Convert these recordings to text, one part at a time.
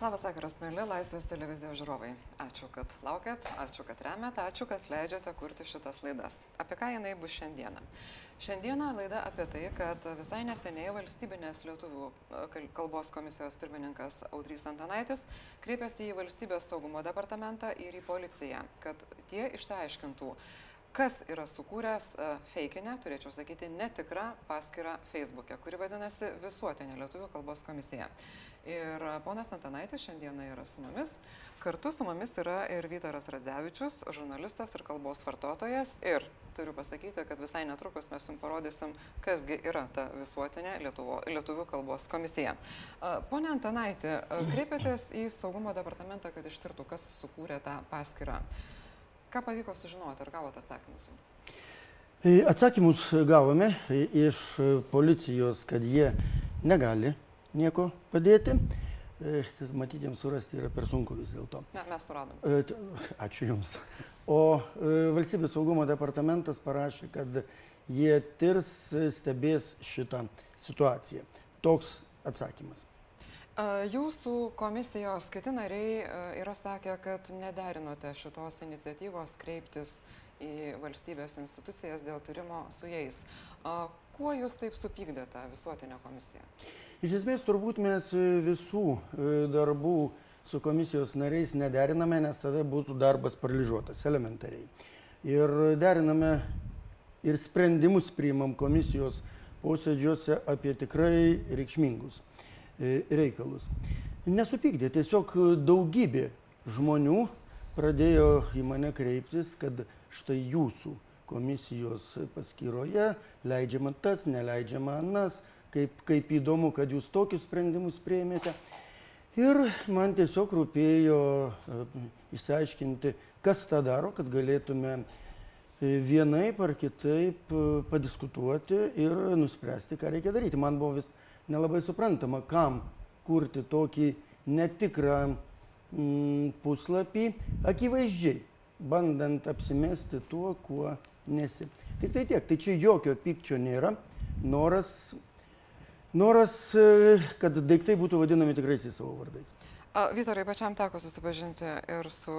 Labas vakaras, mėly Laisvės televizijos žiūrovai. Ačiū, kad laukiat, ačiū, kad remiat, ačiū, kad leidžiate kurti šitas laidas. Apie ką jinai bus šiandieną? Šiandieną laida apie tai, kad visai neseniai valstybinės lietuvių e, kalbos komisijos pirmininkas Audrys Antanaitis kreipėsi į valstybės saugumo departamentą ir į policiją, kad tie išsiaiškintų, kas yra sukūręs uh, feikinę, turėčiau sakyti, netikrą paskirą Facebook'e, kuri vadinasi Visuotinė Lietuvų kalbos komisija. Ir uh, ponas Antanaitis šiandieną yra su mumis. Kartu su mumis yra ir Vytaras Radzevičius, žurnalistas ir kalbos vartotojas. Ir turiu pasakyti, kad visai netrukus mes jums parodysim, kasgi yra ta Visuotinė Lietuvo, Lietuvių kalbos komisija. Uh, pone Antanaitį, kreipėtės į saugumo departamentą, kad ištirtų, kas sukūrė tą paskirą. Ką pavyko sužinoti, ar gavote atsakymus? E, atsakymus gavome iš policijos, kad jie negali nieko padėti. E, Matyti jiems surasti yra per sunku vis dėlto. Ne, mes suradom. E, ačiū Jums. O valstybės saugumo departamentas parašė, kad jie tirs, stebės šitą situaciją. Toks atsakymas. Jūsų komisijos kiti nariai yra sakę, kad nederinote šitos iniciatyvos kreiptis į valstybės institucijas dėl tyrimo su jais. Kuo jūs taip supykdėte visuotinę komisiją? Iš esmės turbūt mes visų e, darbų su komisijos nariais nederiname, nes tada būtų darbas paralyžiuotas elementariai. Ir deriname ir sprendimus priimam komisijos posėdžiuose apie tikrai reikšmingus reikalus. Nesupykdė, tiesiog daugybė žmonių pradėjo į mane kreiptis, kad štai jūsų komisijos paskyroje leidžiama tas, neleidžiama anas, kaip, kaip įdomu, kad jūs tokius sprendimus prieimėte. Ir man tiesiog rūpėjo e, išsiaiškinti, kas tą daro, kad galėtume e, vienaip ar kitaip padiskutuoti ir nuspręsti, ką reikia daryti. Man buvo vis nelabai suprantama, kam kurti tokį netikrą mm, puslapį, akivaizdžiai, bandant apsimesti tuo, kuo nesi. Tik tai tiek, tai čia jokio pykčio nėra. Noras, noras e, kad daiktai būtų vadinami tikraisiais savo vardais. Vytarai, pačiam teko susipažinti ir su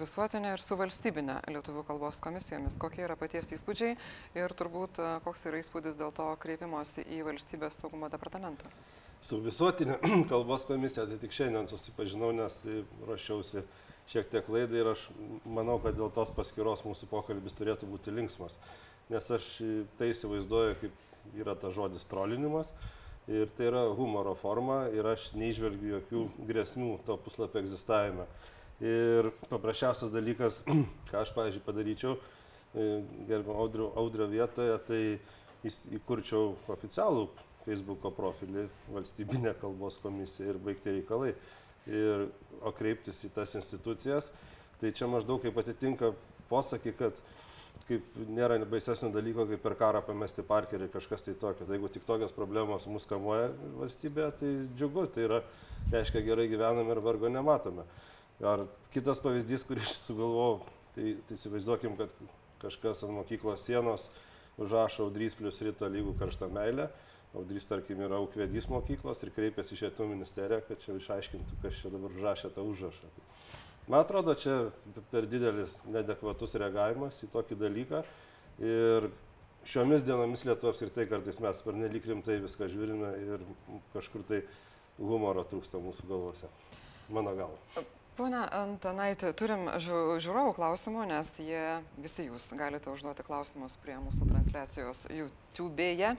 visuotinė, ir su valstybinė Lietuvų kalbos komisijomis. Kokie yra paties įspūdžiai ir turbūt koks yra įspūdis dėl to kreipimosi į valstybės saugumo departamentą? Su visuotinė kalbos komisija tai tik šiandien susipažinau, nes ruošiausi šiek tiek laidai ir aš manau, kad dėl tos paskiros mūsų pokalbis turėtų būti linksmas. Nes aš tai įsivaizduoju, kaip yra tas žodis trolinimas ir tai yra humoro forma ir aš neižvelgiu jokių grėsmių to puslapio egzistavime. Ir paprasčiausias dalykas, ką aš, pavyzdžiui, padaryčiau, e, gerbimo audrio, audrio vietoje, tai įkurčiau oficialų Facebook'o profilį valstybinė kalbos komisija ir baigti reikalai. Ir, o kreiptis į tas institucijas, tai čia maždaug kaip atitinka posakį, kad kaip nėra baisesnio dalyko, kaip per karą pamesti parkerį kažkas tai tokio. Tai jeigu tik tokios problemos mus kamuoja valstybėje, tai džiugu, tai yra, reiškia, gerai gyvename ir vargo nematome. Ar kitas pavyzdys, kurį aš sugalvojau, tai, tai įsivaizduokim, kad kažkas ant mokyklos sienos užrašo audrys plus ryto lygų karštą meilę. Audrys, tarkim, yra aukvedys mokyklos ir kreipiasi į šėtų ministeriją, kad čia išaiškintų, kas čia dabar užrašė tą užrašą. Tai Man atrodo, čia per didelis nedekvatus reagavimas į tokį dalyką. Ir šiomis dienomis Lietuva apskritai kartais mes per nelik rimtai viską žiūrime ir kažkur tai humoro trūksta mūsų galvose. Mano galva. Pone Antanaitė, turim žiūrovų klausimų, nes jie visi jūs galite užduoti klausimus prie mūsų transliacijos YouTube'e.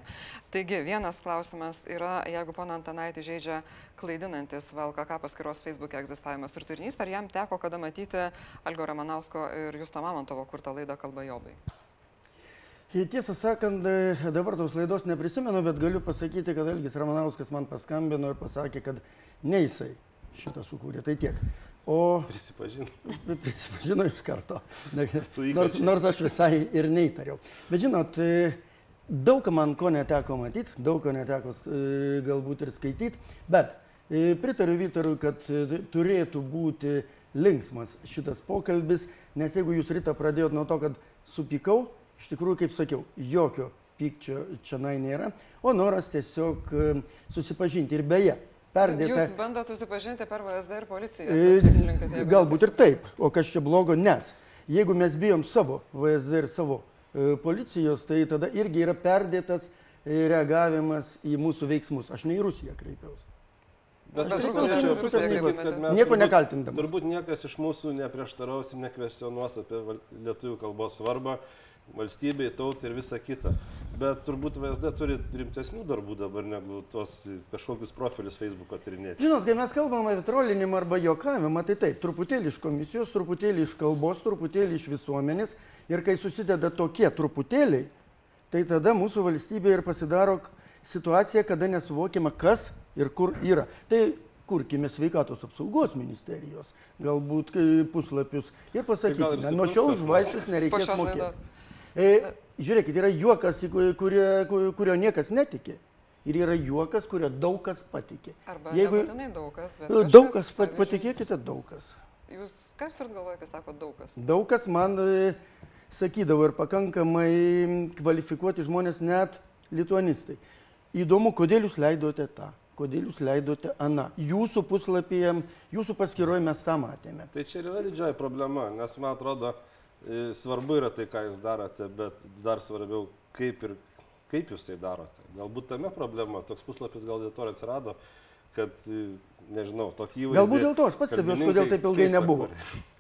Taigi, vienas klausimas yra, jeigu pone Antanaitė žaidžia klaidinantis VLKK paskiros Facebook'e egzistavimas ir turinys, ar jam teko kada matyti Algo Ramanausko ir Justo Mamontovo kurtą laidą Kalba Jobai? Tiesą sakant, dabar tos laidos neprisimenu, bet galiu pasakyti, kad Elgis Ramanauskas man paskambino ir pasakė, kad ne jisai šitą sukūrė. Tai tiek. O... Prisipažino. Prisipažino iš karto. Nors, nors aš visai ir neįtariau. Bet žinot, e, daug man ko neteko matyti, daug ko neteko e, galbūt ir skaityti, bet e, pritariu Vytarui, kad turėtų būti linksmas šitas pokalbis, nes jeigu jūs rytą pradėjot nuo to, kad supykau, iš tikrųjų, kaip sakiau, jokio pykčio čia nėra, o noras tiesiog susipažinti. Ir beje, perdėta. Jūs bandote susipažinti per VSD ir policiją. E, linkate, Galbūt ir taip, o kas čia blogo, nes jeigu mes bijom savo VSD ir savo e, policijos, tai tada irgi yra perdėtas e, reagavimas į mūsų veiksmus. Aš ne į Rusiją kreipiausi. Bet aš turbūt norėčiau pasakyti, kad mes Nieko nekaltindamas. Turbūt niekas iš mūsų neprieštaraus ir nekvestionuos apie lietuvių kalbos svarbą valstybei, tautai ir visa kita. Bet turbūt VSD turi rimtesnių darbų dabar negu tuos kažkokius profilius Facebook'o tyrinėti. Žinot, kai mes kalbam apie trolinimą arba juokavimą, tai taip, truputėlį iš komisijos, truputėlį iš kalbos, truputėlį iš visuomenės. Ir kai susideda tokie truputėliai, tai tada mūsų valstybė ir pasidaro situacija, kada nesuvokiama, kas ir kur yra. Tai kurkime sveikatos apsaugos ministerijos, galbūt puslapius ir pasakykime, nuo šiol už vaistus nereikės mokėti. E, žiūrėkit, yra juokas, į ku- kurie, ku- kurio niekas netikė. Ir yra juokas, kurio daug kas patikė. Arba Jeigu nebūtinai daug kas, bet daug kažkas, kas, pat- patikėkite, daug kas. Jūs, ką jūs turit galvoje, kai sako daug kas? Daug kas man e, sakydavo ir pakankamai kvalifikuoti žmonės, net lituanistai. Įdomu, kodėl jūs leidote tą, kodėl jūs leidote aną. Jūsų puslapyje, jūsų paskyroje mes tą matėme. Tai čia ir yra didžioji problema, nes man atrodo, e, svarbu yra tai, ką jūs darote, bet dar svarbiau, kaip ir kaip jūs tai darote. Galbūt tame problema, toks puslapis gal dėl to ir atsirado, kad, e, nežinau, tokį įvaizdį. Galbūt dėl to aš pats stebiuosi, kodėl taip ilgai keista nebuvo.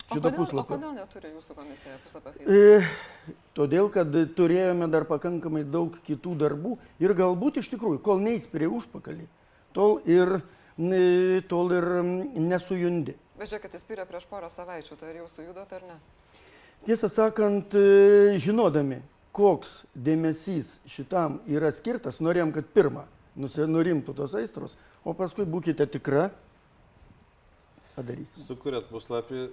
Šito puslapio. kodėl neturi jūsų komisija puslapio Facebook? E, todėl, kad turėjome dar pakankamai daug kitų darbų ir galbūt iš tikrųjų, kol neįspirė užpakalį, tol ir, n- tol ir mm, nesujundi. Bet čia, kad įspyrė prieš porą savaičių, tai ar jau sujudot ar ne? Tiesą sakant, e, žinodami, koks dėmesys šitam yra skirtas, norėjom, kad pirmą nurimtų tos aistros, o paskui būkite tikra, padarysim. Sukūrėt puslapį,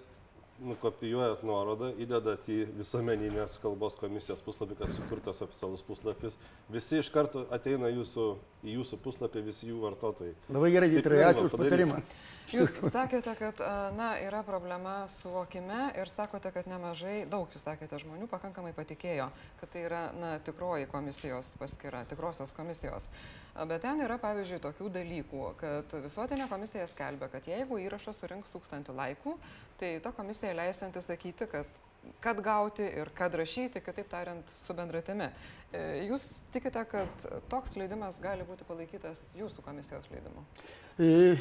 nukopijuojat nuorodą, įdedat į visuomeninės kalbos komisijos puslapį, kad sukurtas oficialus puslapis. Visi iš karto ateina jūsų, į jūsų puslapį, visi jų vartotojai. Labai gerai, lengva ačiū už patarimą. Jūs sakėte, kad na, yra problema suvokime ir sakote, kad nemažai, daug jūs sakėte žmonių pakankamai patikėjo, kad tai yra na, tikroji komisijos paskyra, tikrosios komisijos. Bet ten yra, pavyzdžiui, tokių dalykų, kad visuotinė komisija skelbia, kad jeigu įrašas surinks tūkstantį laikų, tai ta komisija leisanti sakyti, kad kad gauti ir kad rašyti, kitaip tariant, su bendratimi. E, Jūs tikite, kad toks leidimas gali būti palaikytas jūsų komisijos leidimu? E,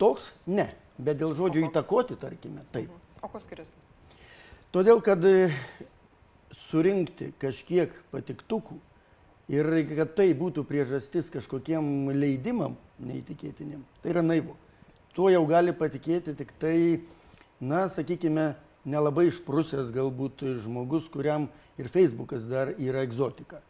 Toks ne, bet dėl žodžio įtakoti, tarkime, taip. O kuo skiriasi? Todėl, kad e, surinkti kažkiek patiktukų ir kad tai būtų priežastis kažkokiem leidimam neįtikėtiniem, tai yra naivu. Tuo jau gali patikėti tik tai, na, sakykime, nelabai išprusęs galbūt žmogus, kuriam ir Facebookas dar yra egzotika.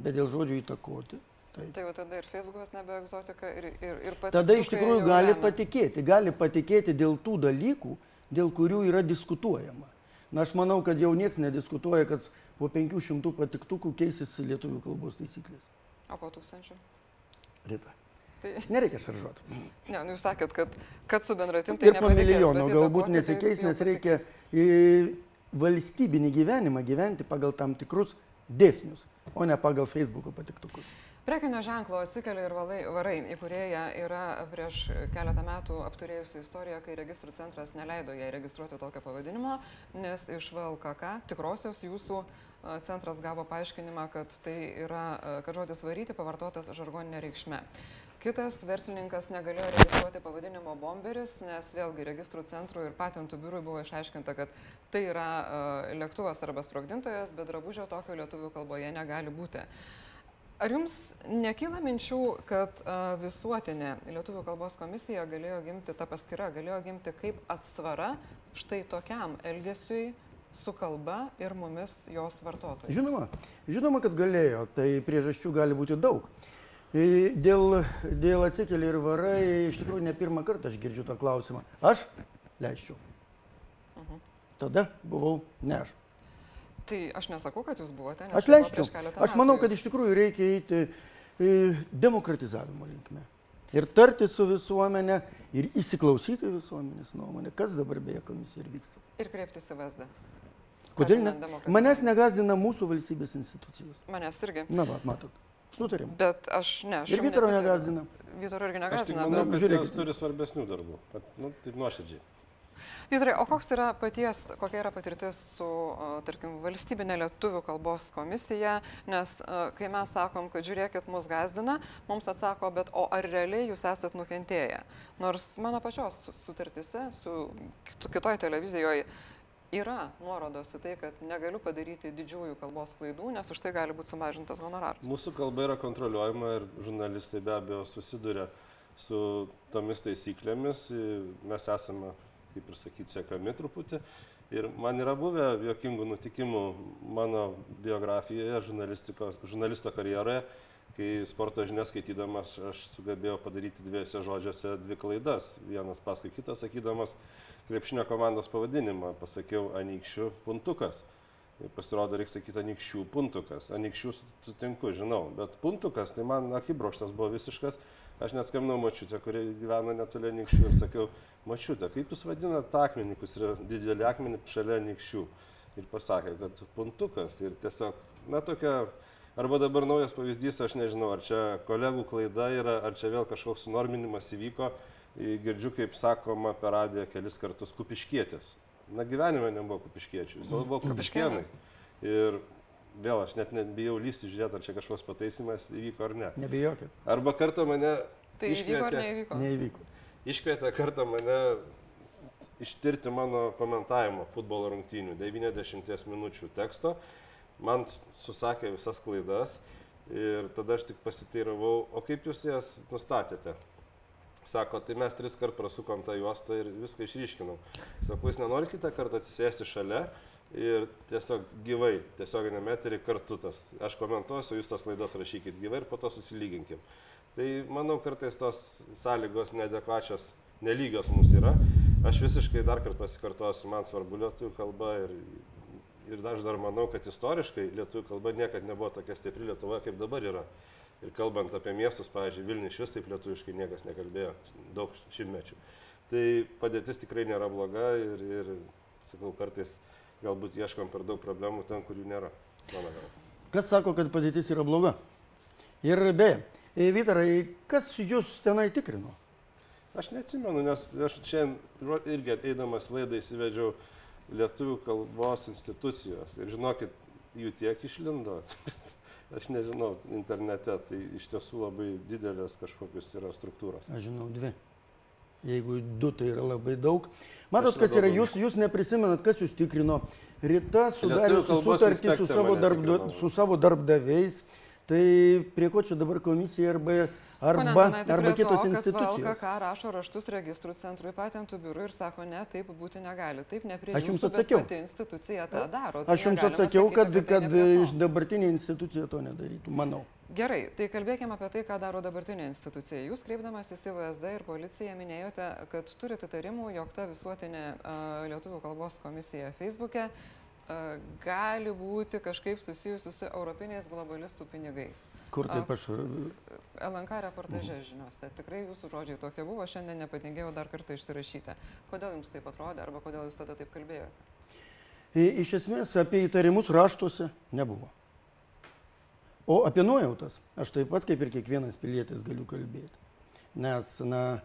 Bet dėl žodžio įtakoti. Taip. Tai jau tada ir Facebookas nebe egzotika ir, ir, ir pati. Tada iš tikrųjų gali patikėti, gali patikėti dėl tų dalykų, dėl kurių yra diskutuojama. Na, aš manau, kad jau niekas nediskutuoja, kad po 500 patiktukų keisis lietuvių kalbos taisyklės. O po tūkstančių? Rita. Tai, Nereikia šaržuoti. ne, nu jūs sakėt, kad, kad su bendratim tai Ir po milijono galbūt tai nesikeis, nes reikia į valstybinį gyvenimą gyventi pagal tam tikrus dėsnius, o ne pagal Facebook'o patiktukus. Prekinio ženklo atsikelia ir valai, varai įkūrėja yra prieš keletą metų apturėjusi istoriją, kai registrų centras neleido jai registruoti tokio pavadinimo, nes iš VLKK tikrosios jūsų centras gavo paaiškinimą, kad tai yra, kad žodis varyti pavartotas žargoninė reikšme. Kitas verslininkas negalėjo registruoti pavadinimo bomberis, nes vėlgi registrų centrų ir patentų biurui buvo išaiškinta, kad tai yra uh, lėktuvas arba sprogdintojas, bet drabužio tokio lietuvių kalboje negali būti. Ar jums nekyla minčių, kad visuotinė Lietuvų kalbos komisija galėjo gimti, ta paskira galėjo gimti kaip atsvara štai tokiam elgesiui su kalba ir mumis jos vartotojais? Žinoma, žinoma, kad galėjo, tai priežasčių gali būti daug. Dėl, dėl atsikeli ir varai, iš tikrųjų ne pirmą kartą aš girdžiu tą klausimą. Aš leisčiau. Tada buvau ne aš. Tai aš nesakau, kad jūs buvote, nes Aš tai buvo leisčiau. Aš manau, kad Jūs- iš tikrųjų reikia eiti e, demokratizavimo linkme. Ir tarti su visuomenė, ir įsiklausyti visuomenės nuomonę, kas dabar beje komisija ir vyksta. Ir kreiptis į VSD. Kodėl ne? Manęs negazdina mūsų valstybės institucijos. Manęs irgi. Na, va, matot. Sutarėm. Bet aš ne. Aš Ir Vytaro negazdina. Vytaro irgi Aš tik negazdina. manau, Bet... kad žiūrėkit. jis turi svarbesnių darbų. Nu, taip nuoširdžiai. Vytarai, o koks yra paties, kokia yra patirtis su, tarkim, valstybinė lietuvių kalbos komisija, nes kai mes sakom, kad žiūrėkit, mus gazdina, mums atsako, bet o ar realiai jūs esat nukentėję? Nors mano pačios su- sutartise su kit- kitoj televizijoje yra nuorodos į tai, kad negaliu padaryti didžiųjų kalbos klaidų, nes už tai gali būti sumažintas honoraras. Mūsų kalba yra kontroliuojama ir žurnalistai be abejo susiduria su tomis taisyklėmis. Mes esame, kaip ir sakyti, sekami truputį. Ir man yra buvę jokingų nutikimų mano biografijoje, žurnalisto karjeroje, kai sporto žinias skaitydamas aš sugebėjau padaryti dviejose žodžiuose dvi klaidas. Vienas paskui kitą sakydamas krepšinio komandos pavadinimą pasakiau anykščių puntukas. Ir pasirodo, reikia sakyti anikščių puntukas. Anikščių su- sutinku, žinau, bet puntukas, tai man akibrokštas buvo visiškas. Aš net skambinau mačiutę, kuri gyvena netoli anikščių ir sakiau, mačiutė, kaip jūs vadinate akmenikus, yra didelį akmenį šalia anikščių. Ir pasakė, kad puntukas ir tiesiog, na tokia, arba dabar naujas pavyzdys, aš nežinau, ar čia kolegų klaida yra, ar čia vėl kažkoks sunorminimas įvyko. Girdžiu, kaip sakoma per radiją kelis kartus kupiškėtis. Na gyvenime nebuvo kupiškiečių, visada buvo kupiškėnai. Ir vėl aš net nebijau lysti žiūrėti, ar čia kažkoks pataisimas įvyko ar ne. Nebijokit, Arba kartą mane Tai įvyko ar iškvietė- neįvyko? neįvyko. iškvietė kartą mane ištirti mano komentavimo futbolo rungtynių 90 minučių teksto. Man susakė visas klaidas ir tada aš tik pasiteiravau, o kaip jūs jas nustatėte? Sako, tai mes tris kart prasukom tą juostą ir viską išryškinom. Sako, jūs nenorit kitą kartą atsisėsti šalia ir tiesiog gyvai, tiesioginiam eterį kartu tas. Aš komentuosiu, jūs tas laidas rašykit gyvai ir po to susilyginkim. Tai manau, kartais tos sąlygos neadekvačios, nelygios mūsų yra. Aš visiškai dar kartą pasikartosiu, man svarbu lietuvių kalba ir, ir aš dar manau, kad istoriškai lietuvių kalba niekada nebuvo tokia stipri Lietuvoje, kaip dabar yra. Ir kalbant apie miestus, pavyzdžiui, Vilnių iš vis taip lietuviškai niekas nekalbėjo daug šimtmečių. Tai padėtis tikrai nėra bloga ir, ir sakau, kartais galbūt ieškom per daug problemų ten, kur jų nėra. Kas sako, kad padėtis yra bloga? Ir beje, Vytarai, kas jūs tenai tikrino? Aš neatsimenu, nes aš šiandien irgi eidamas laidą įsivedžiau lietuvių kalbos institucijos. Ir žinokit, jų tiek išlindo. aš nežinau, internete tai iš tiesų labai didelės kažkokios yra struktūros. Aš žinau dvi. Jeigu du, tai yra labai daug. Matot, kas yra, jūs, jūs neprisimenat, kas jūs tikrino. Rita kalbos sutartį su savo, darbda, tikrino. su savo darbdaviais. Tai prie ko čia dabar komisija arba, Pone arba, Antanaiti, arba prie kitos to, kad institucijos? VLKK rašo raštus registrų centrui patentų biurui ir sako, ne, taip būti negali. Taip, ne prie Aš jums atsakiau. pati institucija tą daro. Tai Aš jums negalima atsakiau, sakyti, kad, tai kad prie to. dabartinė institucija to nedarytų, manau. Gerai, tai kalbėkime apie tai, ką daro dabartinė institucija. Jūs kreipdamas į VSD ir policiją minėjote, kad turite įtarimų, jog ta visuotinė a, lietuvių kalbos komisija Facebook'e a, gali būti kažkaip susijusi su europiniais globalistų pinigais. Kur taip aš. LNK reportaže žiniuose. Tikrai jūsų žodžiai tokie buvo, šiandien nepatingėjau dar kartą išsirašyti. Kodėl jums taip atrodė arba kodėl jūs tada taip kalbėjote? Iš esmės apie įtarimus raštuose nebuvo. O apie nuojautas aš taip pat kaip ir kiekvienas pilietis galiu kalbėti. Nes, na,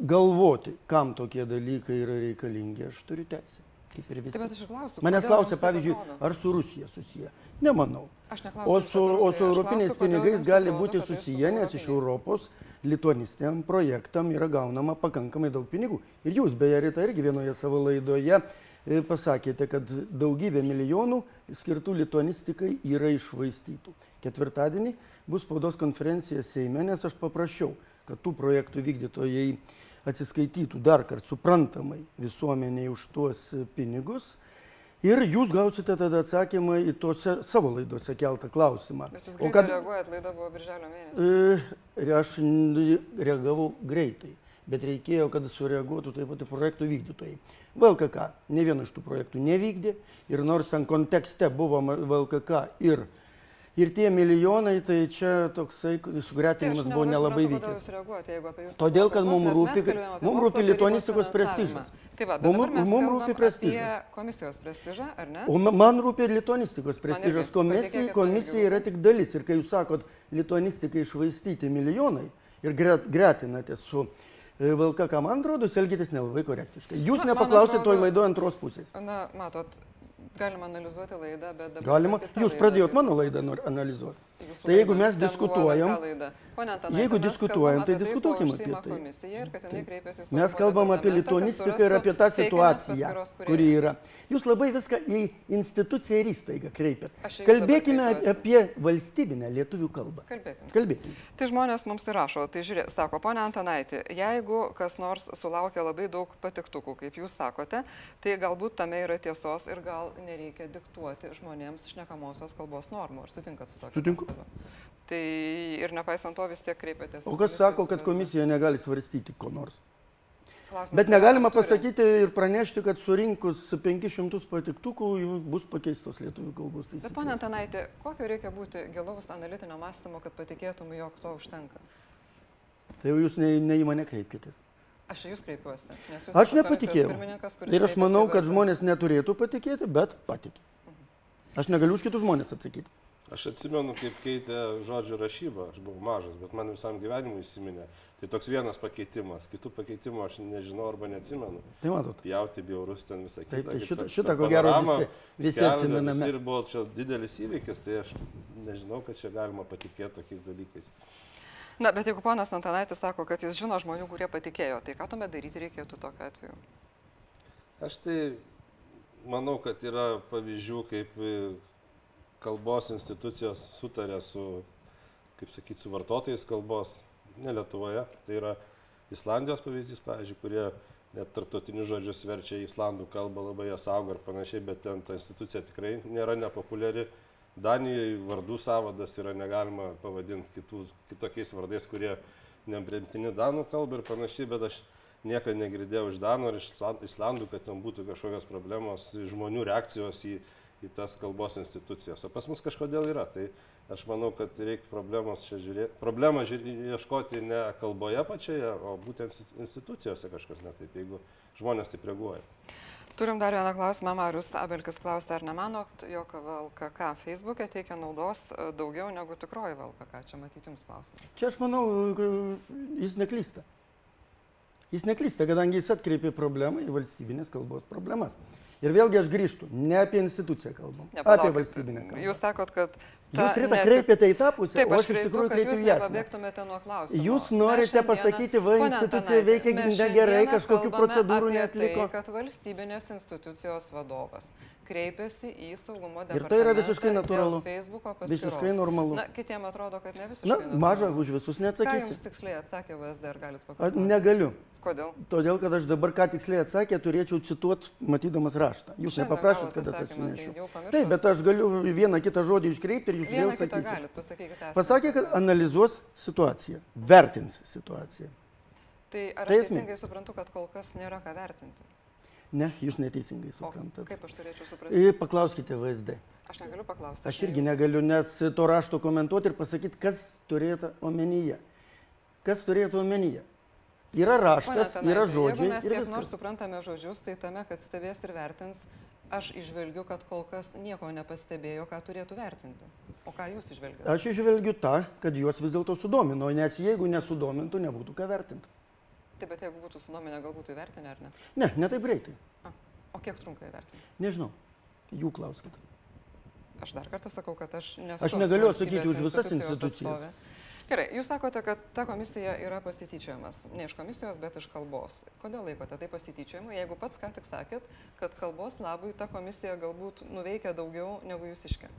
galvoti, kam tokie dalykai yra reikalingi, aš turiu teisę. Kaip ir visi. Taip, aš klausiu. Manęs klausia, pavyzdžiui, ar su Rusija susiję. Nemanau. Aš neklausiu. O su, o su europiniais klausiu, pinigais gali būti tai su susiję, nes iš. Europos lituanistiniam projektam yra gaunama pakankamai daug pinigų. Ir jūs, beje, Rita, irgi vienoje savo laidoje e, pasakėte, kad daugybė milijonų skirtų lituanistikai yra išvaistytų. Ketvirtadienį bus spaudos konferencija Seime, nes aš paprašiau, kad tų projektų vykdytojai atsiskaitytų dar kartą suprantamai visuomeniai už tuos pinigus. Ir jūs gausite tada atsakymą į tose savo laidose keltą klausimą. Bet jūs greitai kad- reaguojat, laida buvo birželio mėnesį. E, ir aš reagavau greitai, bet reikėjo, kad sureaguotų taip pat ir projektų vykdytojai. VLKK ne vieno iš tų projektų nevykdė ir nors ten kontekste buvo VLKK ir Ir tie milijonai, tai čia toksai Tai sugretinimas buvo nelabai vykęs. Todėl, kad mum nes mes rūpi- kalbėjom apie mum mokslo rūpi lituanistikos prestižas. Tai va, bet Mum- dabar mes mum kalbam rūpi prestižas. komisijos prestižą, ar ne? O ma- man rūpi lituanistikos prestižas. Komisija, komisija yra tik dalis. Ir kai jūs sakot, lituanistikai išvaistyti milijonai ir gret, gretinate su e, VLKK, man atrodo, jūs elgitės nelabai korektiškai. Jūs nepaklausėte toj laidoje antros pusės. Na, matot, galima analizuoti laidą, bet dabar... Galima, jūs pradėjot tai- mano laidą analizuoti. Jūsų Tai jeigu mes diskutuojam- Antanaite, jeigu mes diskutuojam, tai apie diskutuokim apie tai. Komisija Mes kalbam apie lituanistiką ir apie tą situaciją, kuri yra. Jūs labai viską į instituciją ir įstaigą kreipiat. Kalbėkime apie valstybinę lietuvių kalbą. Kalbėkime. Kalbėkime. Tai žmonės mums ir rašo, tai žiūrėk, sako, ponia Antanaitė, jeigu kas nors sulaukia labai daug patiktukų, kaip jūs sakote, tai galbūt tame yra tiesos ir gal nereikia diktuoti žmonėms šnekamosios kalbos normų. Ar sutinkat su tokiu? Sutinku. Tai ir nepaisant to vis tiek kreipiatės. O kas sako, kad komisija negali svarstyti ko nors? Klausimas, Bet negalima pasakyti ir pranešti, kad surinkus 500 patiktukų bus pakeistos lietuvių kalbos Bet, ponia taisyklės. Antanaitė, kokio reikia būti gilaus analitinio mąstymo, kad patikėtum, jog to užtenka? Tai jau jūs ne, ne į mane kreipkitės. Aš jūs kreipiuosi. Nes jūs Aš nepatikėjau. Ir aš manau, kad žmonės neturėtų patikėti, bet patikė. Aš negaliu už kitus žmonės atsakyti. Aš atsimenu, kaip keitė žodžių rašybą, aš buvau mažas, bet man visam gyvenimui įsiminė. Tai toks vienas pakeitimas, kitų pakeitimų aš nežinau arba neatsimenu. Tai matot. Pjauti bjaurus ten visą kitą. Taip, tai šitą- šitą ko gero visi- visi skelbė, atsimename. visi Ir buvo čia didelis įvykis, tai aš nežinau, kad čia galima patikėti tokiais dalykais. Na, bet jeigu ponas Antanaitis sako, kad jis žino žmonių, kurie patikėjo, tai ką tuomet daryti reikėtų tokiu atveju? Aš tai manau, kad yra pavyzdžių, kaip kalbos institucijos sutarė su, kaip sakyti, su vartotojais kalbos, ne Lietuvoje. Tai yra Islandijos pavyzdys, pavyzdžiui, kurie net tarptautinius žodžius verčia į islandų kalbą, labai jas auga ir panašiai, bet ten ta institucija tikrai nėra nepopuliari. Danijoje vardų savadas yra negalima pavadinti kitų, kitokiais vardais, kurie nepriimtini danų kalbą ir panašiai, bet aš niekada negirdėjau iš danų ar iš Isla- islandų, kad ten būtų kažkokios problemos, žmonių reakcijos į, į tas kalbos institucijas. O pas mus kažkodėl yra. Tai aš manau, kad reikia problemos čia žiūrėti. Problemą ieškoti ne kalboje pačioje, o būtent institucijose kažkas netaip, jeigu žmonės taip reaguoja. Turim dar vieną klausimą. Marius Abelkis klausia, ar nemanot, jog VLKK Facebook'e teikia naudos e, daugiau negu tikroji VLKK? Čia matyti jums klausimas. Čia aš manau, jis neklysta. Jis neklysta, kadangi jis atkreipė problemą į valstybinės kalbos problemas. Ir vėlgi aš grįžtu, ne apie instituciją kalbam, Ne, apie palaukit, valstybinę kalbą. Jūs sakot, kad... Jūs rita netik- kreipiate į tą pusę, Taip, aš aš iš tikrųjų kreipiu jūs į klausimo. Jūs norite šiandieną- pasakyti, va, institucija veikia negerai, kažkokių procedūrų apie neatliko. Tai, kad valstybinės institucijos vadovas kreipėsi į saugumo Ir tai yra departamentą visiškai natūralu. Visiškai normalu. Na, kitiems atrodo, kad ne visiškai. Na, maža, už visus Ką jums neatsakysi. tiksliai atsakė VSD, ar galite A, pakalbėti? Negaliu. Kodėl? Todėl, kad aš dabar ką tiksliai atsakė, turėčiau cituoti, matydamas raštą. Jūs nepaprašot, kad tai atsinešiu. pamiršot? Taip, bet aš galiu vieną kitą žodį iškreipti ir jūs Vieną vėl sakysite. Pasakė, kad analizuos situaciją, vertins situaciją. Tai ar Tai aš esmė. teisingai suprantu, kad kol kas nėra ką vertinti? Ne, jūs neteisingai suprantate. kaip aš turėčiau suprasti? Paklauskite VSD. Aš negaliu paklausti. Aš ne irgi jūs. negaliu, nes to rašto komentuoti ir pasakyti, kas turėtų omenyje. Kas turėtų omenyje. Yra raštas, Antanaite, yra Jeigu žodžiai mes ir kiek nors viskas. suprantame žodžius, tai tame, kad stebės ir vertins, aš išvelgiu, kad kol kas nieko nepastebėjo, ką turėtų vertinti. O ką jūs išvelgiate? Aš išvelgiu tą, kad juos vis dėlto sudomino, nes jeigu nesudomintų, nebūtų ką vertinti. Taip, bet jeigu būtų sunominę, galbūt įvertinę ar ne? Ne, ne taip greitai. A, o kiek trunka įvertinti? Nežinau. Jų klauskite. Aš dar kartą sakau, kad aš nesu. Aš negaliu atsakyti už visas institucijas. atstovė. Gerai, jūs sakote, kad ta komisija yra pasityčiojimas. Ne iš komisijos, bet iš kalbos. Kodėl laikote tai pasityčiojimu, jeigu pats ką tik sakėt, kad kalbos labui ta komisija galbūt nuveikia daugiau negu jūs iškė?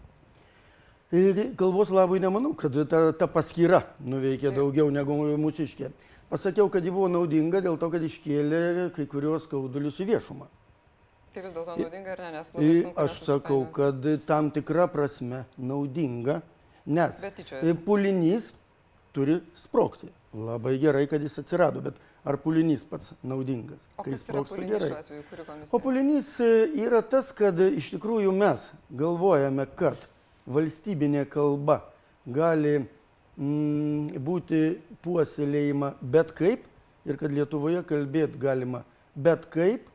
Kalbos labui nemanau, kad ta, ta paskyra nuveikė Taip. daugiau negu mūsiškė. Pasakiau, kad ji buvo naudinga dėl to, kad iškėlė kai kurios skaudulius į viešumą. Tai vis dėlto naudinga ar ne, nes labai sunku. aš sakau, kad tam tikra prasme naudinga, nes pulinys turi sprokti. Labai gerai, kad jis atsirado, bet ar pulinys pats naudingas? O kas yra pulinys šiuo atveju, kuri komisija? O pulinys e, yra tas, kad iš tikrųjų mes galvojame, kad valstybinė kalba gali mm, būti puoselėjama bet kaip ir kad Lietuvoje kalbėti galima bet kaip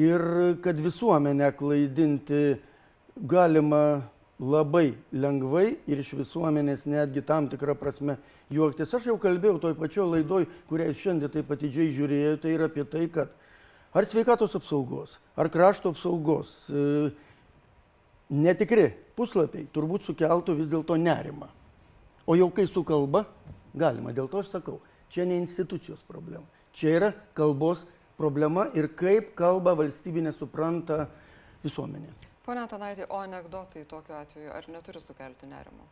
ir kad visuomenę klaidinti galima labai lengvai ir iš visuomenės netgi tam tikrą prasme juoktis. Aš jau kalbėjau toj pačioj laidoj, kurią jūs šiandien taip atidžiai žiūrėjote ir apie tai, kad ar sveikatos apsaugos, ar krašto apsaugos e, netikri puslapiai turbūt sukeltų vis dėlto nerimą. O jau kai su kalba, galima, dėl to aš sakau, čia ne institucijos problema, čia yra kalbos problema ir kaip kalba valstybinė supranta visuomenė. Pone Antanaitė, o anegdotai tokiu atveju ar neturi sukelti nerimo?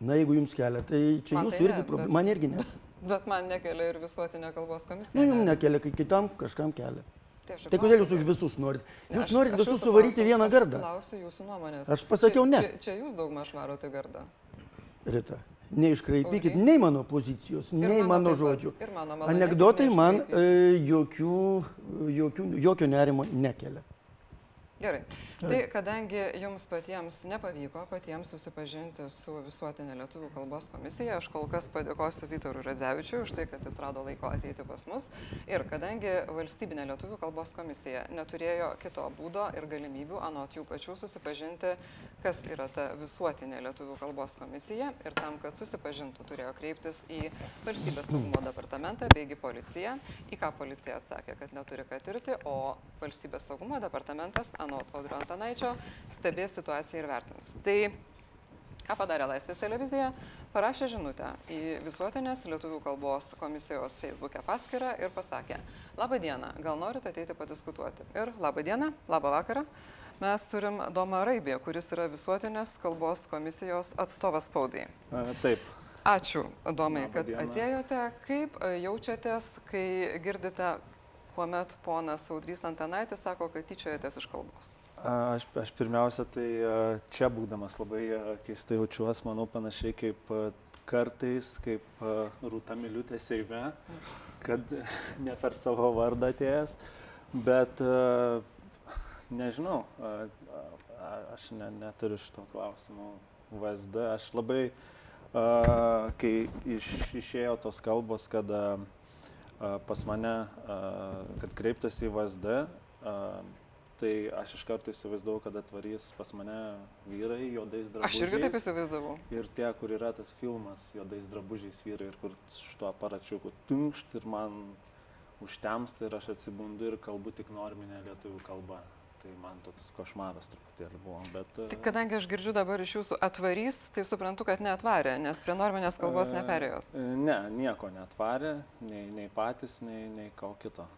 Na, jeigu jums kelia, tai čia Man jūsų tai irgi problema. bet- Man irgi ne. Bet man nekelia ir visuotinė kalbos Na, komisija. jums nerimo. nekelia, kai kitam kažkam kelia. Tai, aš Tai kodėl jūs už visus norit? Ne, Jūs aš- norit aš visus suvaryti klausiu- vieną aš gardą. Klausiu jūsų nuomonės. Aš pasakiau čia, ne. Čia, čia jūs daug maž varote gardą. Rita, neiškraipykit Audry? nei mano pozicijos, Ir nei mano pat, žodžių. Ir mano malonėkit Anekdotai man e, jokių, jokių, jokio nerimo nekelia. Gerai. Tai kadangi jums patiems nepavyko patiems susipažinti su visuotinė lietuvių kalbos komisija, aš kol kas padėkosiu Vytarui Radzevičiui už tai, kad jis rado laiko ateiti pas mus. Ir kadangi valstybinė lietuvių kalbos komisija neturėjo kito būdo ir galimybių anot jų pačių susipažinti, kas yra ta visuotinė lietuvių kalbos komisija ir tam, kad susipažintų, turėjo kreiptis į valstybės saugumo departamentą beigi policiją, į ką policija atsakė, kad neturi ką tirti, o valstybės saugumo departamentas, anot Audrio Antanaičio, stebės situaciją ir vertins. Tai ką padarė Laisvės televizija? Parašė žinutę į visuotinės lietuvių kalbos komisijos Facebook'e paskyrą ir pasakė, labą dieną, gal norite ateiti padiskutuoti? Ir labą dieną, labą vakarą. Mes turim Domą Raibį, kuris yra visuotinės kalbos komisijos atstovas spaudai. Taip. Ačiū, Domai, kad atėjote. Kaip e, jaučiatės, kai girdite, kuomet ponas Audrys Antanaitis sako, kad tyčiojatės iš kalbos? Aš, aš pirmiausia, tai čia būdamas labai keistai jaučiuosi, manau, panašiai kaip kartais, kaip Rūta Miliutė Seime, kad ne per savo vardą atėjęs, bet nežinau, aš ne, neturiu šito klausimo VSD, aš labai, kai iš, išėjo tos kalbos, kad pas mane, kad kreiptasi į VSD, tai aš iš karto įsivaizdavau, kad atvarys pas mane vyrai juodais drabužiais. Aš irgi taip įsivaizdavau. Ir tie, kur yra tas filmas juodais drabužiais vyrai ir kur šituo aparačiuku tunkšt ir man užtemsta ir aš atsibundu ir kalbu tik norminė lietuvių kalba. Tai man toks košmaras truputėlį buvo, bet... Tai kadangi aš girdžiu dabar iš jūsų atvarys, tai suprantu, kad neatvarė, nes prie norminės kalbos e, neperėjo. e, Ne, nieko netvarė, nei, nei patys, nei, nei ko kito.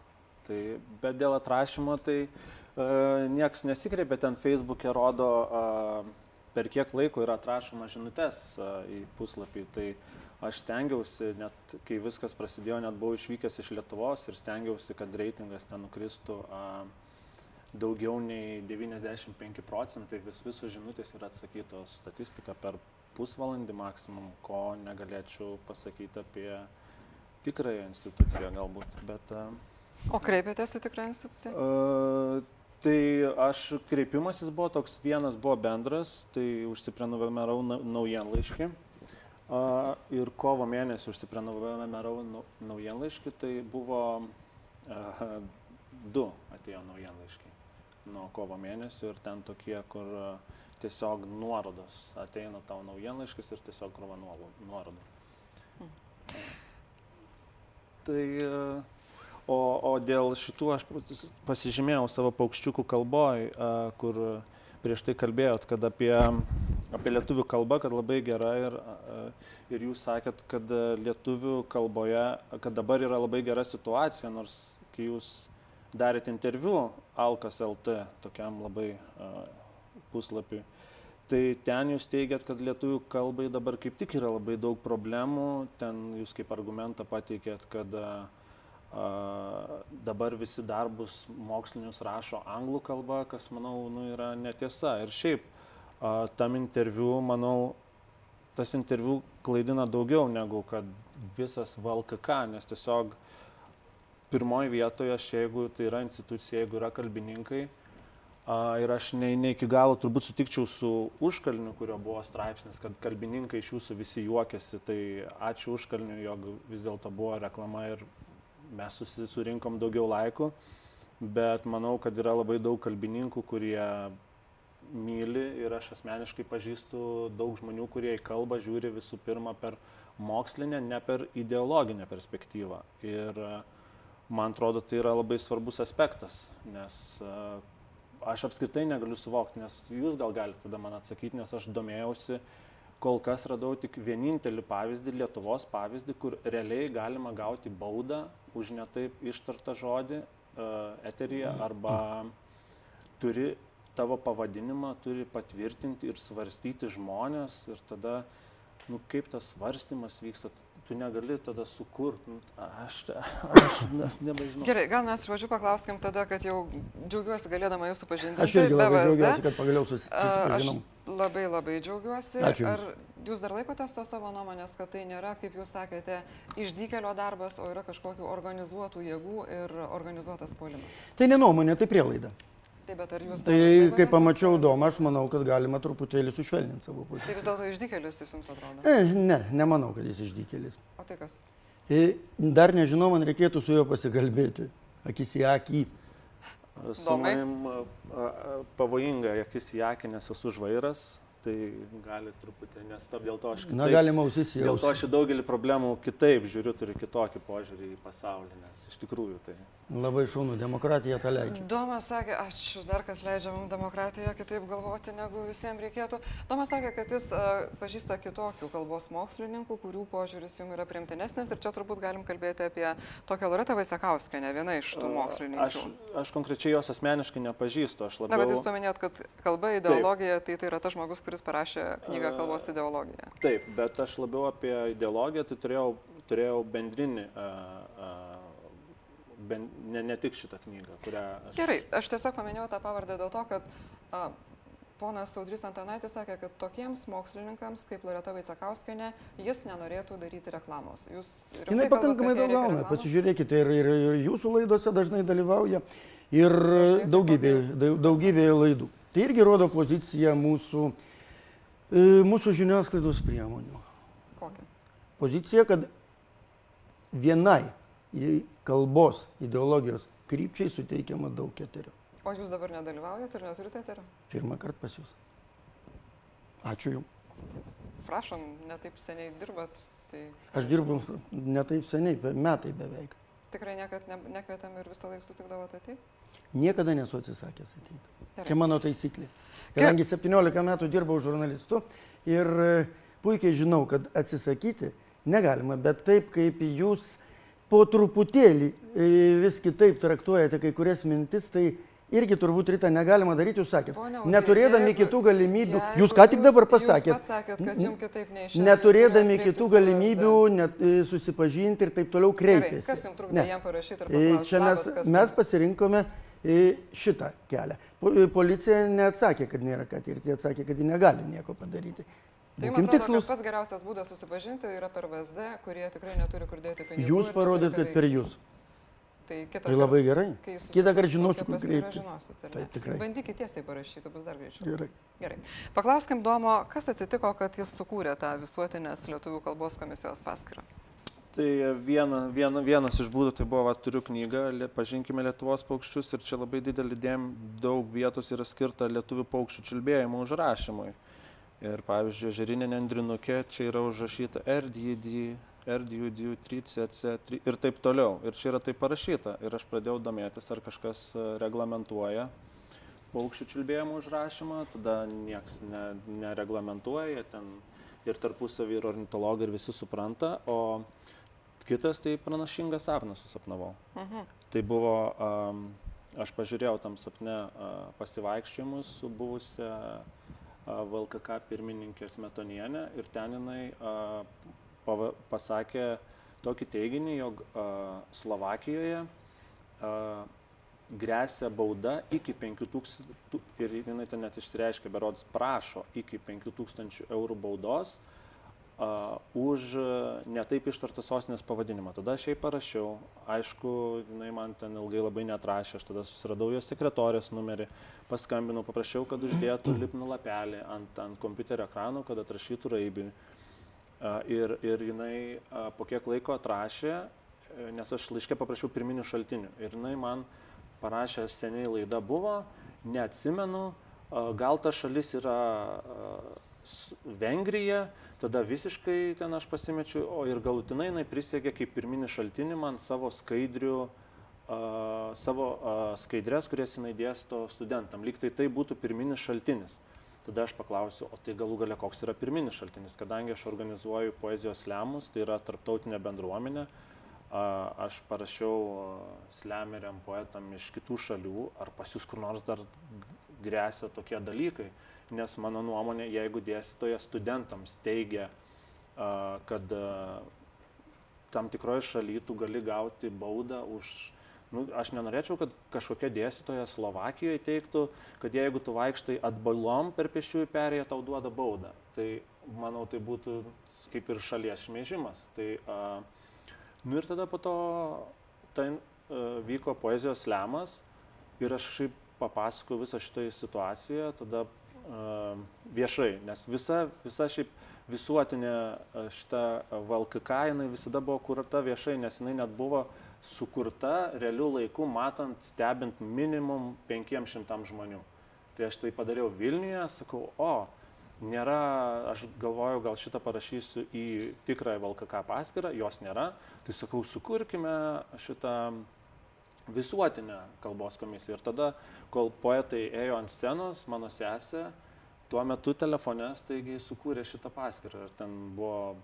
Tai, bet dėl atrašymo, tai uh, niekas nesikreipė, ten Facebook'e rodo, uh, per kiek laiko yra atrašoma žinutės uh, į puslapį. Tai aš stengiausi, net kai viskas prasidėjo, net buvau išvykęs iš Lietuvos ir stengiausi, kad reitingas ten nukristų uh, daugiau nei 95 procentai, vis visos žinutės yra atsakytos statistika per pusvalandį maksimum, ko negalėčiau pasakyti apie tikrąją instituciją galbūt. Bet, uh, O kreipėtės į tikrą instituciją? Uh, tai aš kreipimasis buvo toks vienas, buvo bendras, tai užsiprenumerau nau- naujienlaiškį. Ir kovo mėnesį užsiprenumerau nau- naujienlaiškį, tai buvo uh, du atėjo naujienlaiškiai nuo kovo mėnesio ir ten tokie, kur uh, tiesiog nuorodos ateina tau naujienlaiškis ir tiesiog krova nuorodų. Tai uh, O, o dėl šitų aš pasižymėjau savo paukščiukų kalboj, a, kur prieš tai kalbėjot, kad apie, apie lietuvių kalbą, kad labai gera ir, ir jūs sakėt, kad lietuvių kalboje, kad dabar yra labai gera situacija, nors kai jūs darėt interviu Alkas LT, tokiam labai a, puslapiui, tai ten jūs teigiat, kad lietuvių kalbai dabar kaip tik yra labai daug problemų, ten jūs kaip argumentą pateikėt, kad A, dabar visi darbus mokslinius rašo anglų kalba, kas, manau, nu, yra netiesa. Ir šiaip a, tam interviu, manau, tas interviu klaidina daugiau negu kad visas VLKK, nes tiesiog pirmoji vietoje, aš jeigu tai yra institucija, jeigu yra kalbininkai, A, ir aš ne, ne iki galo turbūt sutikčiau su užkalniu, kurio buvo straipsnis, kad kalbininkai iš jūsų visi juokėsi. Tai ačiū užkalniu, jog vis dėlto buvo reklama ir mes susi- surinkom daugiau laikų. Bet manau, kad yra labai daug kalbininkų, kurie myli ir aš asmeniškai pažįstu daug žmonių, kurie į kalbą žiūri visų pirma per mokslinę, ne per ideologinę perspektyvą. Ir e, man atrodo, tai yra labai svarbus aspektas, nes e, aš apskritai negaliu suvokti, nes jūs gal galite tada man atsakyti, nes aš domėjausi, kol kas radau tik vienintelį pavyzdį, Lietuvos pavyzdį, kur realiai galima gauti baudą už netaip ištartą žodį uh, eteryje arba turi tavo pavadinimą, turi patvirtinti ir svarstyti žmonės ir tada, nu kaip tas svarstymas vyksta, tu negali tada sukurti. Nu, aš, aš ne, nebežinau. Gerai, gal mes iš pradžių paklauskim tada, kad jau džiaugiuosi galėdama jūsų pažinti. Aš irgi labai džiaugiuosi, kad pagaliau susi- A, Aš susipažinom. labai labai džiaugiuosi. Ačiū. Ar jūs dar laikotės to savo nuomonės, kad tai nėra, kaip jūs sakėte, išdykelio darbas, o yra kažkokių organizuotų jėgų ir organizuotas puolimas? Tai ne nuomonė, tai prielaida. Taip, bet ar jūs... dar Tai kai pamačiau domą, aš manau, kad galima truputėlį sušvelninti savo Tai poziciją. vis dėlto išdykelis jis jums atrodo. E, ne, nemanau, kad jis išdykėlis. O tai kas? E, dar nežinau, man reikėtų su juo pasikalbėti. Akis į akį. Su manim pavojinga, akis į akį, nes esu žvairas, tai gali truputį nestap, dėl to aš Na, kitaip, galima ausis dėl to jau. aš į daugelį problemų kitaip žiūriu, turiu kitokį požiūrį į pasaulį, nes iš tikrųjų tai. Labai šaunu, demokratija tą leidžia. Domas sakė, ačiū dar, kad leidžia mums demokratiją kitaip galvoti, negu visiems reikėtų. Domas sakė, kad jis uh, pažįsta kitokių kalbos mokslininkų, kurių požiūris jums yra primtinesnis ir čia turbūt galim kalbėti apie tokią Loretą Vaisekauskenę, viena iš tų Aš, mokslininkų. aš konkrečiai jos asmeniškai nepažįstu, aš Na, labiau... bet jūs paminėjot, kad kalba ideologija, tai tai yra tas žmogus, kuris parašė knygą kalbos ideologija. Taip, bet aš labiau apie ideologiją, tai turėjau, turėjau bendrinį, a, a, ben, ne, ne tik šitą knygą, kurią aš... Gerai, aš tiesiog paminėjau tą pavardę dėl to, kad a, ponas Audrys Antanaitis sakė, kad tokiems mokslininkams kaip Loreta Vaisekauskenė jis nenorėtų daryti reklamos. Jūs Jinai pakankamai daug gauna. Pasižiūrėkite, ir, ir, ir jūsų laidose dažnai dalyvauja, ir Dažnai daugybėje, dau- daugybėje laidų. Tai irgi rodo poziciją mūsų, e, mūsų žiniasklaidos priemonių. Kokią? Pozicija, kad vienai kalbos ideologijos krypčiai suteikiama daug eterio. O jūs dabar nedalyvaujate ir neturite eterio? Pirmą kartą pas jūs. Ačiū Jums. Prašom, netaip seniai dirbat, tai Aš dirbu ne taip seniai, metai beveik. tikrai niekad ne, nekvietėm ir visą laiką sutikdavote tai? Niekada nesu atsisakęs ateiti. Gerai. Čia mano taisyklė. Kadangi 17 metų dirbau žurnalistu ir e, puikiai žinau, kad atsisakyti negalima, bet taip kaip jūs po truputėlį e, vis kitaip traktuojate kai kurias mintis, tai irgi turbūt rytą negalima daryti, jūs sakėt. Pone Audry, Neturėdami jeigu- kitų galimybių, jeigu jūs ką tik dabar Jūs pasakėt, pats sakėt, kad jums kitaip neišėjo. neturėdami kitų galimybių net, e, susipažinti ir taip toliau Gerai, kreipėsi. kas jums trukdė Ne. jam parašyti? Čia mes, mes pasirinkome e, šitą kelią. Po- Policija neatsakė, kad nėra ką tirti, atsakė, kad ji negali nieko padaryti. Tai man atrodo, tikslus. pats geriausias būdas susipažinti yra per VSD, kurie tikrai neturi kur dėti pinigų. Jūs parodėt, kad per jūs. Tai kitą Tai labai gerai. Kitą kartą žinosiu, kur kreiptis. Taip, tikrai. Bandykit tiesiai parašyti, bus dar greičiau. Gerai. Gerai. Paklauskim Domo, kas atsitiko, kad jis sukūrė tą visuotinės lietuvių kalbos komisijos paskirą. Tai viena, viena, vienas iš būdų tai buvo, va, turiu knygą, pažinkime Lietuvos paukščius ir čia labai didelį dėm, daug vietos yra skirta lietuvių paukščių čiulbėjimo užrašymui. Ir pavyzdžiui, žerinė nendrinukė, čia yra užrašyta RDD, RDUD, 3CC tri- ir taip toliau. Ir čia yra taip parašyta. Ir aš pradėjau domėtis, ar kažkas e, reglamentuoja paukščių čiulbėjimo užrašymą, tada nieks ne, nereglamentuoja, ten ir tarpusavį, ir ornitologai, ir visi supranta, o kitas tai pranašingą sapną susapnavau. Mhm. Tai buvo, um, aš pažiūrėjau tam sapne uh, pasivaikščiojimus su buvusia uh, VLKK pirmininkė Smetonienė ir ten jinai uh, pasakė tokį teiginį, jog uh, Slovakijoje uh, grėsia bauda iki 5000 ir jinai ten net išsireiškia, berods prašo iki 5000 eurų baudos uh, už netaip ištartą sostinės pavadinimą. Tada aš jai parašiau, aišku, jinai man ten ilgai labai netrašė, aš tada susiradau jos sekretorės numerį, paskambinau, paprašiau, kad uždėtų lipnų lapelį ant, ant kompiuterio ekranų, kad atrašytų raibį. Uh, ir, ir jinai uh, po kiek laiko atrašė, nes aš laiškė paprašiau pirminių šaltinių. Ir jinai man parašė, seniai laida buvo, neatsimenu, gal ta šalis yra Vengrija, tada visiškai ten aš pasimečiu, o ir galutinai jinai prisiekė kaip pirminį šaltinį man savo skaidrių, uh, savo uh, skaidrės, kurias jinai dėsto studentam. Lyg tai tai būtų pirminis šaltinis. Tada aš paklausiu, o tai galų gale koks yra pirminis šaltinis, kadangi aš organizuoju poezijos lemus, tai yra tarptautinė bendruomenė, uh, aš parašiau slemeriam poetam iš kitų šalių, ar pas jūs kur nors dar grėsia tokie dalykai nes mano nuomonė, jeigu dėstytojas studentams teigia, kad tam tikroje šalyje tu gali gauti baudą už nu, aš nenorėčiau, kad kažkokia dėstytoja Slovakijoje teiktų, kad jeigu tu vaikštai atbalom per pešiųjų perėją, tau duoda baudą. Tai manau, tai būtų kaip ir šalies šmeižimas. Tai, a, nu ir tada po to ten a, vyko poezijos lemas ir aš šiaip papasakojau visą šitą situaciją, tada viešai, nes visa, visa šiaip visuotinė šita VLKK jinai visada buvo kurta viešai, nes jinai net buvo sukurta realių laikų, matant, stebint minimum 500 žmonių. Tai aš tai padariau Vilniuje, sakau, o, nėra, aš galvoju, gal šitą parašysiu į tikrąją VLKK paskirtą, jos nėra, tai sakau, sukurkime šitą visuotinę kalbos komisiją. Ir tada, kol poetai ėjo ant scenos, mano sesė tuo metu telefone staigiai sukūrė šitą paskirtą. Ir ten buvo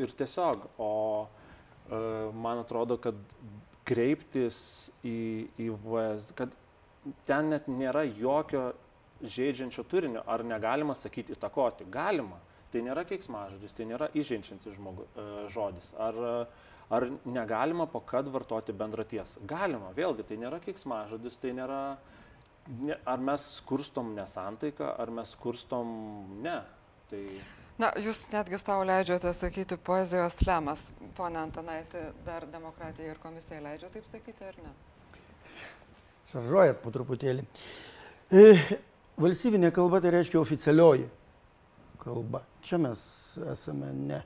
ir tiesiog, o e, man atrodo, kad kreiptis į, į VS, kad ten net nėra jokio žaidžiančio turinio, ar negalima sakyti įtakoti. Galima. Tai nėra keiksmažodis, tai nėra įžeidžiantis žmogu, e, žodis. Ar uh, Ar negalima po kad vartoti bendrą tiesą? Galima, vėlgi, tai nėra kiksmažodis, tai nėra, ne, ar mes kurstom nesantaiką, ar mes kurstom ne. Tai... Na, jūs netgi savo leidžiate sakyti poezijos lemas. Pone Antanaitė, dar demokratija ir komisija leidžia taip sakyti, ar ne? Šaržuojat po truputėlį. E, valstybinė kalba tai reiškia oficialioji kalba. Čia mes esame ne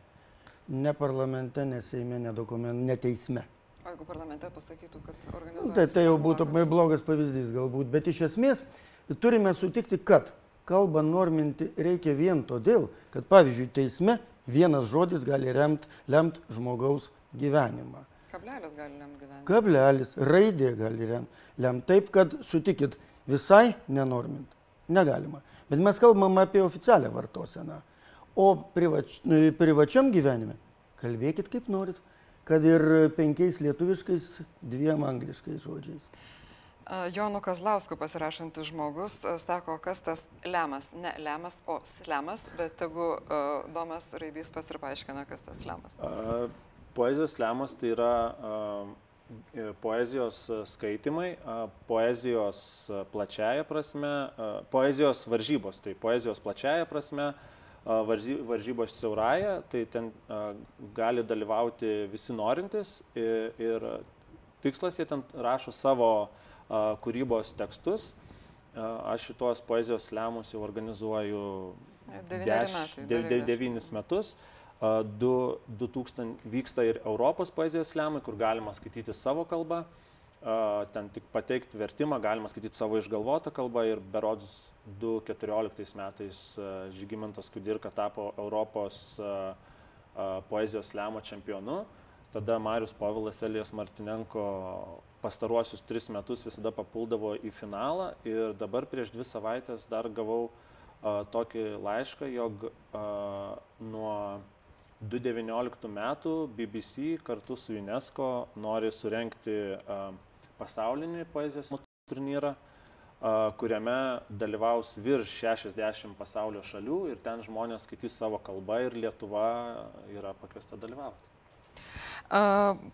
ne parlamente, ne Seime, ne, dokument, ne teisme. O jeigu parlamente pasakytų, kad organizuoja. Tai tai jau būtų kad... blogas pavyzdys galbūt, bet iš esmės turime sutikti, kad kalbą norminti reikia vien todėl, kad pavyzdžiui teisme vienas žodis gali remt, lemt žmogaus gyvenimą. Kablelis gali lemti gyvenimą. Kablelis, raidė gali lemti. Taip, kad sutikit, visai nenormint. Negalima. Bet mes kalbam apie oficialią vartoseną. O privač, privačiam gyvenime kalbėkit kaip norit, kad ir penkiais lietuviškais, dviem angliškais žodžiais. Jonu Kazlausku pasirašantis žmogus sako, kas tas lemas. Ne lemas, o slemas, bet tegu uh, Domas Raibys pats ir paaiškina, kas tas lemas. Uh, poezijos lemas tai yra uh, poezijos skaitimai, poezijos plačiaja prasme, poezijos varžybos, tai poezijos plačiaja prasme, varžybos siauraja, tai ten gali dalyvauti visi norintys ir, ir tikslas jie ten rašo savo kūrybos tekstus. Aš šitos poezijos lemus jau organizuoju deš, de, de, devynis metus. Du, 2000 vyksta ir Europos poezijos lemai, kur galima skaityti savo kalbą ten tik pateikti vertimą, galima skaityti savo išgalvotą kalbą ir berodus 2014 metais Žygimantas Kudirka tapo Europos poezijos lemo čempionu. Tada Marius Povilas Elijas Martinenko pastaruosius tris metus visada papuldavo į finalą ir dabar prieš dvi savaitės dar gavau a, tokį laišką, jog a, nuo 2019 metų BBC kartu su UNESCO nori surenkti a, pasaulinį poezijos turnyrą, kuriame dalyvaus virš 60 pasaulio šalių ir ten žmonės skaitys savo kalbą ir Lietuva yra pakviesta dalyvauti.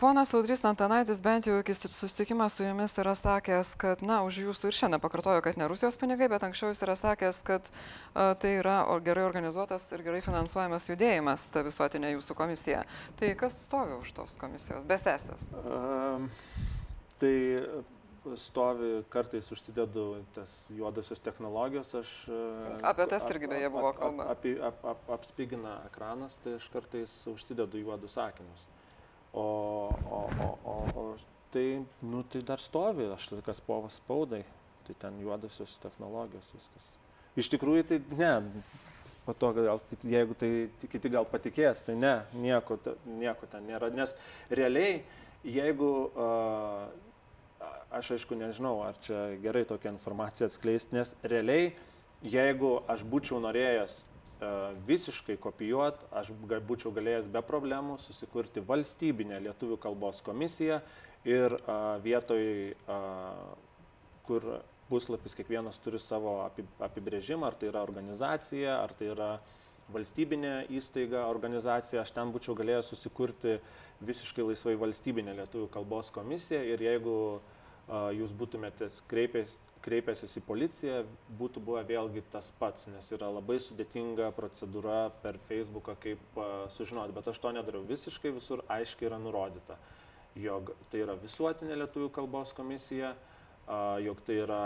Ponas Audrys Antanaitis bent jau iki susitikimo su jumis yra sakęs, kad, na, už jūsų ir šiandien pakartojo, kad ne Rusijos pinigai, bet anksčiau jis yra sakęs, kad a, tai yra gerai organizuotas ir gerai finansuojamas judėjimas, ta visuotinė jūsų komisija. Tai kas stovi už tos komisijos, besesės? Um, tai stovi, kartais užsidedu tas juodosios technologijos, aš... Apie tas irgi beje buvo kalba. Ap, ap, ap, ap, apspigina ekranas, tai aš kartais užsidedu juodus sakinius. O, o, o, o, o tai, nu, tai dar stovi, aš tai kas povas spaudai, tai ten juodosios technologijos viskas. Iš tikrųjų, tai ne, po to, gal, jeigu tai kiti gal patikės, tai ne, nieko, nieko ten nėra, nes realiai, jeigu, uh, aš aišku nežinau, ar čia gerai tokią informaciją atskleisti, nes realiai, jeigu aš būčiau norėjęs E, visiškai kopijuot, aš būčiau galėjęs be problemų susikurti valstybinę lietuvių kalbos komisiją ir a, vietoj, a, kur puslapis kiekvienas turi savo apibrėžimą, ar tai yra organizacija, ar tai yra valstybinė įstaiga, organizacija, aš ten būčiau galėjęs susikurti visiškai laisvai valstybinę lietuvių kalbos komisiją ir jeigu jūs būtumėte kreipęs, kreipęsis į policiją, būtų buvę vėlgi tas pats, nes yra labai sudėtinga procedūra per Facebooką, kaip sužinoti, bet aš to nedariau. Visiškai, visur aiškiai yra nurodyta, jog tai yra visuotinė lietuvių kalbos komisija, jog tai yra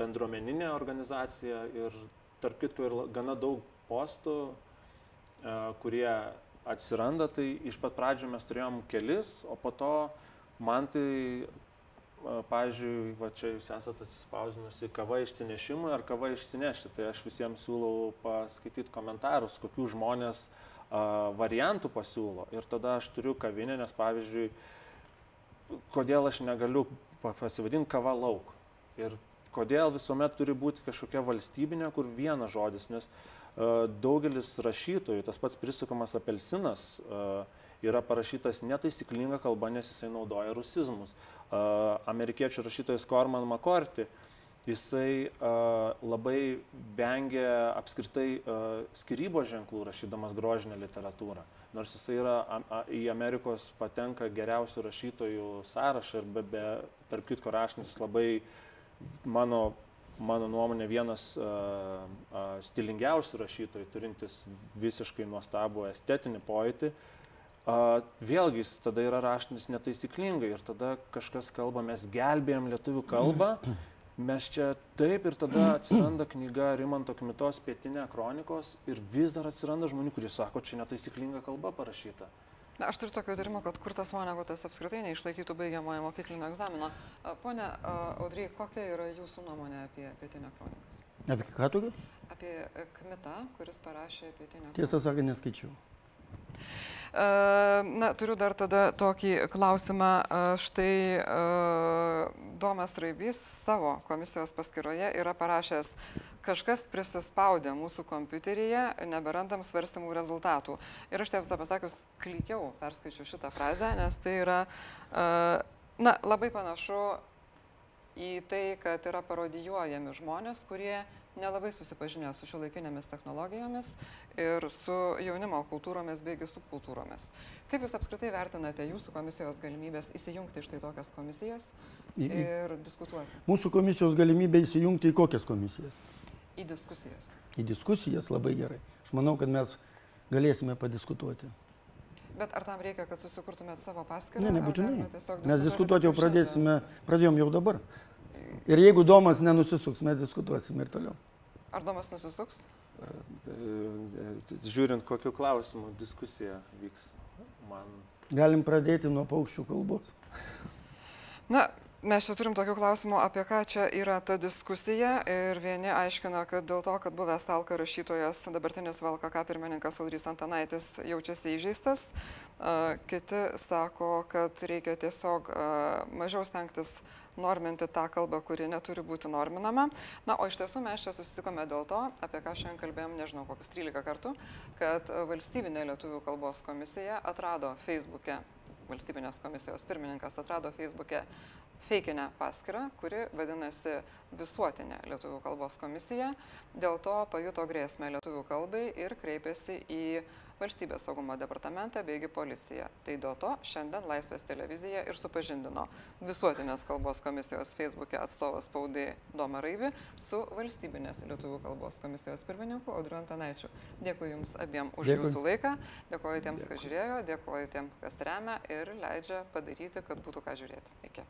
bendruomeninė organizacija ir tarp kitko ir gana daug postų, kurie atsiranda, tai iš pat pradžių mes turėjom kelis, o po to man tai pavyzdžiui, va čia jūs esate atsispaudinusi kava išsinešimui ar kava išsinešti, tai aš visiems siūlau paskaityti komentarus, kokių žmonės a, variantų pasiūlo. Ir tada aš turiu kavinę, nes pavyzdžiui, kodėl aš negaliu pasivadinti kava lauk. Ir kodėl visuomet turi būti kažkokia valstybinė, kur vienas žodis, nes a, daugelis rašytojų, tas pats prisukamas apelsinas, a, yra parašytas netaisyklinga kalba, nes jisai naudoja rusizmus. Amerikiečių rašytojas Corman McCarthy, jisai labai vengia apskritai skirybo ženklų rašydamas grožinę literatūrą. Nors jisai yra į Amerikos patenka geriausių rašytojų sąrašą ir be, be tarp kitko rašnis labai mano mano nuomonė, vienas uh, uh, stilingiausių rašytojų, turintis visiškai nuostabų estetinį pojūtį. Uh, vėlgi jis tada yra raštinis netaisyklingai ir tada kažkas kalba, mes gelbėjom lietuvių kalbą, mes čia taip ir tada atsiranda knyga Rimanto Kmitos pietinė kronikos ir vis dar atsiranda žmonių, kurie sako, čia netaisyklinga kalba parašyta. Na, aš turiu tokio įtarimo, kad kur tas Vanegutas apskritai neišlaikytų baigiamojo mokyklinio egzamino. Pone Audry, kokia yra jūsų nuomonė apie pietinę kronikas? Apie ką tu? Apie Kmitą, kuris parašė pietinę kroniką. Tiesą sakant, neskaičiau. Na, turiu dar tada tokį klausimą. Štai Domas Raibys savo komisijos paskyroje yra parašęs, kažkas prisispaudė mūsų kompiuteryje, neberandam svarstymų rezultatų. Ir aš tiesą pasakius, klikiau, perskaičiu šitą frazę, nes tai yra, na, labai panašu į tai, kad yra parodijuojami žmonės, kurie nelabai susipažinę su šiuolaikinėmis technologijomis ir su jaunimo kultūromis beigi subkultūromis. Kaip Jūs apskritai vertinate Jūsų komisijos galimybės įsijungti iš tai tokias komisijas ir diskutuoti? Mūsų komisijos galimybė įsijungti į kokias komisijas? Į diskusijas. Į diskusijas labai gerai. Aš manau, kad mes galėsime padiskutuoti. Bet ar tam reikia, kad susikurtumėt savo paskirtą? Ne, nebūtinai. Mes diskutuoti jau pradėsime, pradėjom jau dabar. Ir jeigu Domas nenusisuks, mes diskutuosim ir toliau. Ar Domas nusisuks? Žiūrint, kokiu klausimu diskusija vyks. Man... Galim pradėti nuo paukščių kalbos. Na, Mes čia turim tokių klausimų, apie ką čia yra ta diskusija ir vieni aiškina, kad dėl to, kad buvęs Alka rašytojas, dabartinis VLKK pirmininkas Audrys Antanaitis jaučiasi įžeistas, kiti sako, kad reikia tiesiog mažiau stengtis norminti tą kalbą, kuri neturi būti norminama. Na, o iš tiesų mes čia susitikome dėl to, apie ką šiandien kalbėjom, nežinau, kokius 13 kartų, kad valstybinė lietuvių kalbos komisija atrado Facebook'e, valstybinės komisijos pirmininkas atrado Facebook'e feikinę paskyrą, kuri vadinasi Visuotinė Lietuvų kalbos komisija. Dėl to pajuto grėsmę Lietuvų kalbai ir kreipėsi į valstybės saugumo departamentą beigi policiją. Tai dėl to šiandien Laisvės televizija ir supažindino visuotinės kalbos komisijos Facebook'e atstovas spaudai Doma Raivi su valstybinės lietuvių kalbos komisijos pirmininku Audriu Antanaičiu. Dėkui Jums abiem už Dėkui. Jūsų laiką, dėkoju tiems, kas žiūrėjo, dėkoju tiems, kas remia ir leidžia padaryti, kad būtų ką žiūrėti. Iki.